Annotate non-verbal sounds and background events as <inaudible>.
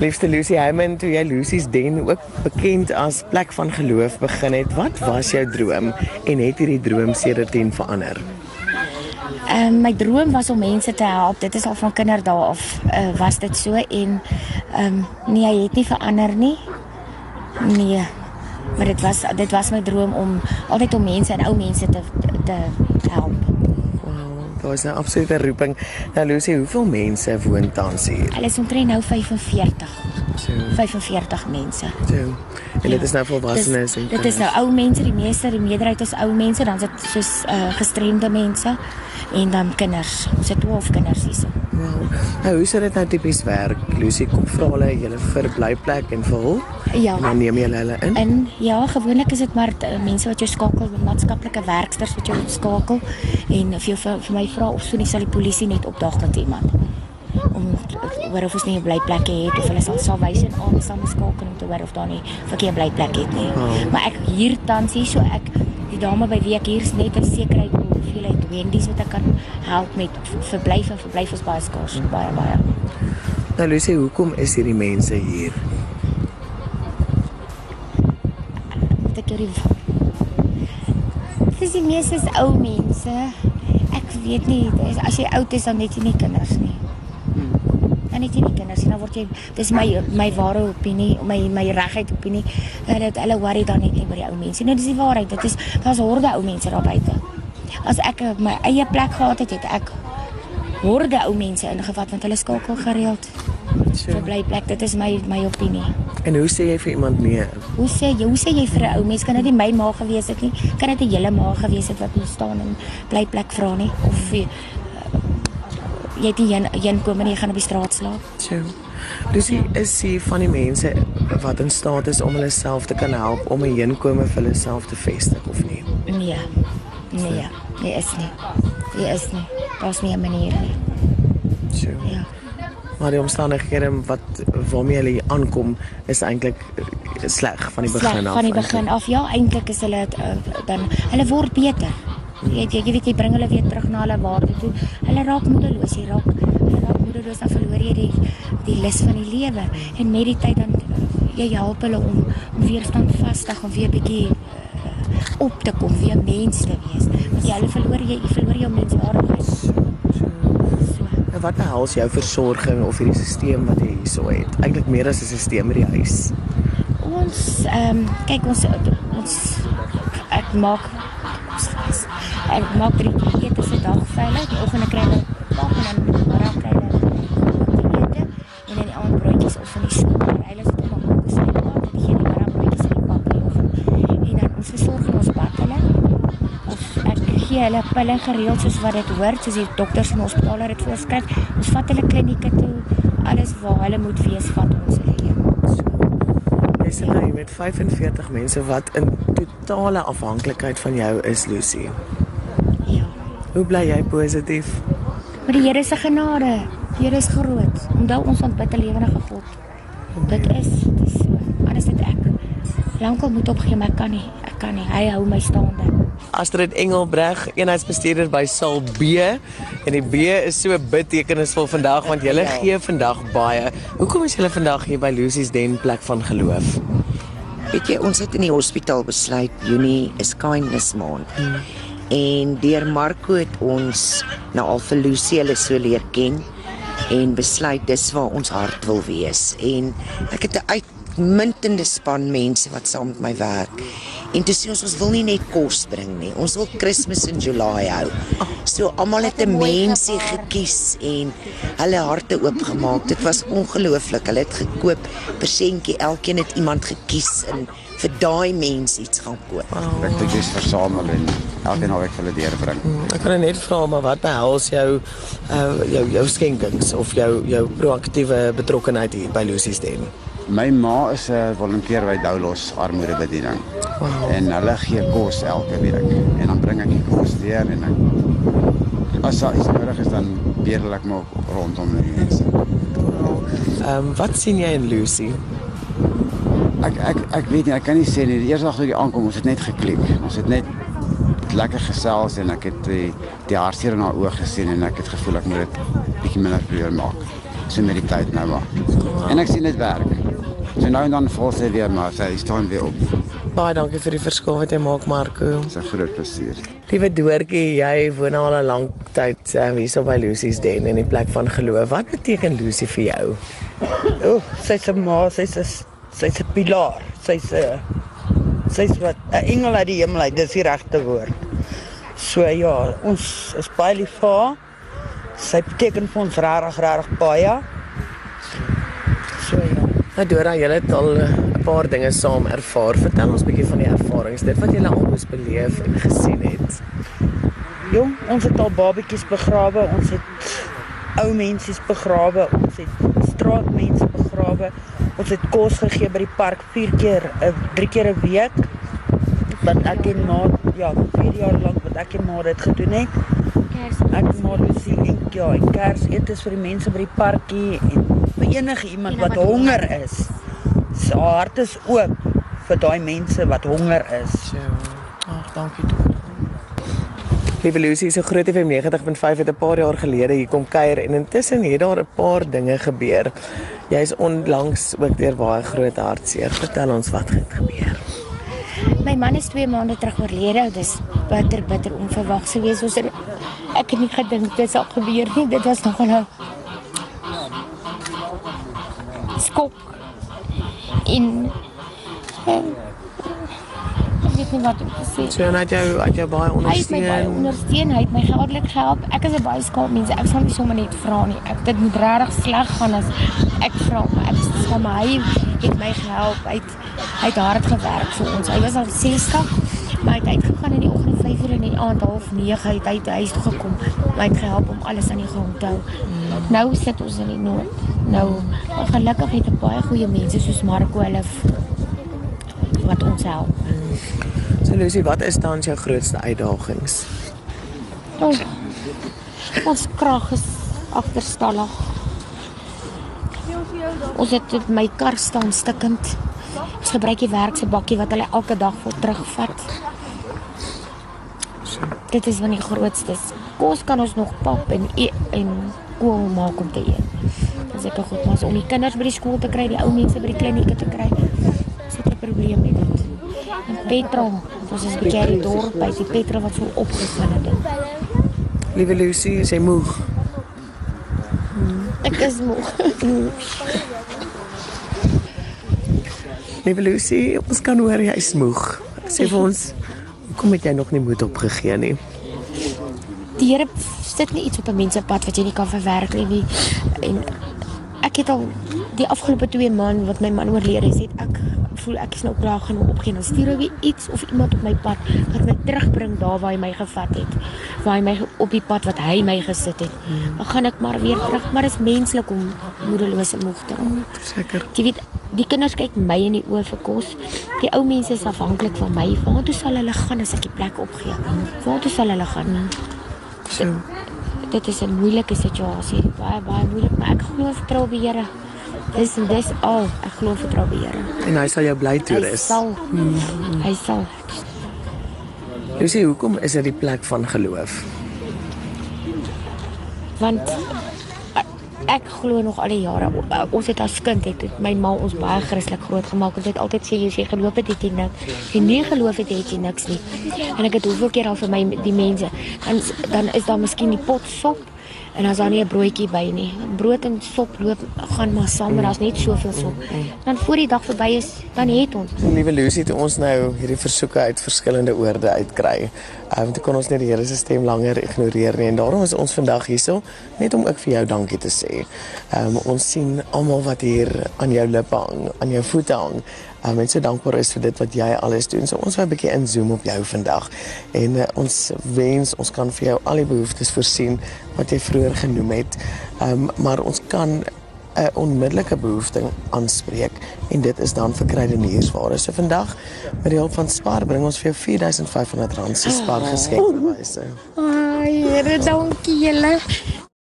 Liefste Lucy Heyman, toe jy Lucy's Den ook bekend as plek van geloof begin het, wat was jou droom en het hierdie droom sedertdien verander? Ehm uh, my droom was om mense te help. Dit is al van kinderdae af uh, was dit so en ehm um, nee, hy het nie verander nie. Nee. Maar dit was dit was my droom om altyd om mense en ou mense te te help. Daar is 'n absolute roeping. Nou Lucy, hoeveel mense woon tans hier? Hulle is omtrent nou 45. So 45 mense. So. En dit ja. is nou volwassenes en Dit is nou ou mense, die meeste, die meerderheid is ou mense, dan is dit soos uh, gestremde mense en dan kinders. Ons het 12 kinders hier. Wow. Nou, hoe sou dit nou tipies werk? Lucy kom vra hulle julle verblyfplek en vir hul? Ja. En dan neem jy hulle in? En ja, gewoonlik is dit maar uh, mense wat jou skakel, maatskaplike werkers wat jou skakel en vir jou vir, vir my vra of so nie sal die polisie net opdaag met iemand om hoor of ons nie 'n blyplekke het of hulle sal sal wys en aan saam skakel om te hoor of daar nie verkeer blyplek het nie. Oh. Maar ek hier tans hier so ek die dame by wie ek hier is net 'n sekerheid hoeveelheid wendies wat ek kan help met verblyf en verblyf is baie skaars mm. baie baie. Nou Lucy, hoekom is hierdie mense hier? Dit is Dis die meeste is ou mense. Ek weet nie, as jy oud is dan net jy nie kinders nie. Dan het jy nie kinders nie, dan word jy dis my my ware opinie, my my regheid opinie dat hulle worry dan net nie oor die ou mense. Nou dis die waarheid. Dit is daar's horde ou mense daar buite. As ek my eie plek gehad het, het ek horde ou mense ingevat want hulle skakel gereeld. Vir bly plek, dit is my my opinie. En hoe sê jy vir iemand nee? Hoe sê jy, hoe sê jy vir 'n ou mens kan dit nie my ma gewees het nie? Kan dit 'n hele ma gewees het wat moet staan en bly plek vra nie of jy het nie een kom en jy gaan op die straat slaap. So. Dus jy ja. is hier van die mense wat in staat is om hulle self te kan help om 'n heenkome vir hulle self te vestig of nie? Nee. Nee, nee is nie. Jy is nie. Daar's nie 'n manier nie. So. Ja. Maar die omstandighede wat waarmee hulle aankom is eintlik sleg van die begin sleg, af. Van die begin af. Ja, eintlik is hulle uh, dan hulle word beter. Jy jy weet jy bring hulle weer terug na hulle waarde toe. Hulle raak moedeloos, jy raak hulle raak moedeloos dan verloor jy die die lus van die lewe en met die tyd dan jy help hulle om om weer standvastig om weer bietjie uh, op te kom, weer mens te wees. Want jy hulle verloor jy, jy verloor jou menswaardigheid. En wat behels jou versorging of hierdie stelsel wat jy hierso het? Eintlik meer as 'n stelsel met die huis. Ons ehm um, kyk ons ons ek maak Ek maak drie ete se dag veilig. Die oggende kry hulle pap en dan middag kry hulle ete en dan die aand broodjies of van die skool. Hulle sit om op sê wat dit gee die middag broodjies en die pap in die oggend. En dan ons versorg ons bad hulle. Of ek gee hulle pille gereeld soos wat dit hoort, soos die dokters in hospitale dit voorskryf. Ons vat hulle klinieke toe. Alles waar hulle moet wees vat ons hulle heen. Jy sê jy met 45 mense wat in totale afhanklikheid van jou is, Lucy. Hoe bly jy positief? Met die Here se genade. Die Here is groot. Onthou ons aanbid 'n lewende God. Dit is dis so. Alles dit ek. Lankal moet opgee, maar ek kan nie. Ek kan nie. Hy hou my staande. Astrid Engelbreg, eenheidsbestuurder by Sal B en die B is so betekenisvol vandag want jy ja. gee vandag baie. Hoekom is jy vandag hier by Lucy's Den plek van geloof? Weet jy, ons het in die hospitaal besluit Junie is kindness maand. Hmm en deur Marco het ons nou al vir Lucy hulle so leer ken en besluit dis waar ons hart wil wees. En ek het 'n uitmuntende span mense wat saam met my werk. En dis ons ons wil nie net kos bring nie. Ons wil Kersfees in Julie hou so almal het 'n mensie gekies en hulle harte oopgemaak dit was ongelooflik hulle het gekoop persentjie elkeen het iemand gekies en vir daai mense iets gaan koop. Oh. Ek dink dis versamel en elke naweek vir hulle deurbring. Hmm, ek kan net vra maar wat behels jou uh jou jou skenkings of jou jou proaktiewe betrokkenheid hier by Lucy's Den? My ma is 'n volonteer by Doulos Armoedebediening. Wow. En hulle gee kos elke week en dan bring ek die kos deur en ek as daar iets nodig is dan bedel ek maar rondom die mense. Ehm um, wat sien jy in Lucy? ek ek ek weet nie, ek kan nie sê nie. Die eerste dag toe ek aankom, ons het net geklik. Ons het net lekker gesels en ek het die die hartseer in haar oë gesien en ek het gevoel ek moet dit bietjie minder probeer maak. so met die tyd nou maar. En ek sien dit werk. So nou en dan val sy weer maar sy staan weer op. Baie dankie vir die verskil wat jy maak, Marco. Dis 'n groot plesier. Liewe Doortjie, jy woon al 'n lang tyd uh, hierso by Lucy's Den in die plek van geloof. Wat beteken Lucy vir jou? O, oh, sy's 'n ma, sy's 'n sy's 'n pilaar. Sy's 'n sy's wat 'n engel uit die hemel uit, dis die regte woord. So ja, ons is baie lief vir haar. Sy beteken vir ons regtig regtig baie. So ja. Nou Dora, julle het al eh, paar dinge saam ervaar. Vertel ons 'n bietjie van die ervarings, dit wat julle al moes beleef en gesien het. Jong, ons het al babetjies begrawe, ons het ou mensies begrawe, ons het straatmense begrawe. Ons het kos gegee by die park 4 keer, uh, 3 keer 'n week. Wat ek en ma, ja, 4 jaar lank wat ek en ma dit gedoen het. Kers. Ek en ma Lucy en ja, en kers etes vir die mense by die parkie en vir enige iemand wat honger is. Sy hart is oop vir daai mense wat honger is. So, ag, dankie Dora. Liewe Lucy, so groot FM 90.5 het 'n paar jaar gelede hier kom kuier en intussen het daar 'n paar dinge gebeur. Jy's onlangs ook deur baie groot hartseer. Vertel ons wat het gebeur. My man is 2 maande terug oorlede. Dis bitter bitter onverwags geweest. Ons het ek het nie gedink dit sou gebeur nie. Dit was nogal 'n skok. In en ek weet nie wat om te sê. So en het jou het jou baie Hy het my baie ondersteun. ondersteun, hy het my geldelik gehelp. Ek is 'n baie skaap mens. Ek sal nie sommer net vra nie. Ek dit moet regtig sleg gaan as ek vra, maar ek is skaam. Hy het my gehelp. Hy het hy het hard gewerk vir ons. Hy was al 60, maar hy het uitgegaan in die oggend 5 uur in die aand half 9 het hy huis toe gekom. My het gehelp om alles aan die gang te hou. Nou sit ons in die nood. Nou gelukkig het ek baie goeie mense soos Marco hulle wat ons help. So Lucy, wat is dan jou grootste uitdagings? Oh, ons krag is agterstallig. Ons het my kar staan stikkend. Ons gebruik die werk se bakkie wat hulle elke dag vir terugvat. Dit is van die grootstes. Kos kan ons nog pap en e en kool maak om te eet. Dis ek goed, maar om die kinders by die skool te kry, die ou mense by die klinieke te kry, is dit 'n probleem met dit. En petrol, ons is bekeer die dorp by die petrol wat so opgegaan het. Liewe Lucy, is jy moeg? Ek is moeg. <laughs> Liewe Lucy, ons kan hoor jy's moeg. Sê vir ons, hoekom het jy nog nie moed opgegee nie? Die Here sit nie iets op 'n mens se pad wat jy nie kan verwerk nie. En ek het al die afgelope 2 maande wat my man oorlede is, het ek voel ek is nou klaar gaan opgee. Dan stuur hy weer iets of iemand op my pad wat my terugbring daar waar hy my gevat het. Waar hy my op die pad wat hy my gesit het. Dan gaan ek maar weer terug, maar dit is menslik om moedeloos en moeg te raak. Seker. Jy weet, die kinders kyk my in die oë vir kos. Die ou mense is afhanklik van my. Waartoe sal hulle gaan as ek die plek opgee? Waartoe sal hulle gaan? So, Dit is 'n moeilike situasie, baie baie moeilik, maar ek glo vertrou op die Here. Dis en dis al. Ek glo vertrou op die Here. en hy sal jou bly Hy toerus. sal. Hy sal. Lucy, hoekom is dit die plek van geloof? Want ek- glo nog al die jare o- ons het as kind het, het my ma ons baie Christelik grootgemaak. Ons het altyd sê jy geloof het het jy niks. Jy nie geloof het het jy niks nie. En ek het hoeveel keer al vir my die mense dan dan is daar miskien die pot sop en as daar nie 'n broodjie by nie. Brood en sop loop gaan maar saam, maar daar's net soveel sop. Dan voor die dag verby is, dan het ons. Liewe Lucy, toe ons nou hierdie versoeke uit verskillende oorde uitkry, um, toe kon ons net die Here se stem langer ignoreer nie en daarom is ons vandag hierso net om ook vir jou dankie te sê. Um, ons sien almal wat hier aan jou lippe hang, aan jou voete hang. En so dankbaar is vir dit wat jy alles doen. So ons wou 'n bietjie inzoom op jou vandag en uh, ons wens ons kan vir jou al die behoeftes voorsien wat jy vroeër genoem het. Um, maar ons kan 'n onmiddellike behoefte aanspreek en dit is dan vir kruideniersware. So vandag met die hulp van Spar bring ons vir jou R4500 se Spar geskenkbewyse. Ai, Here, dankie julle.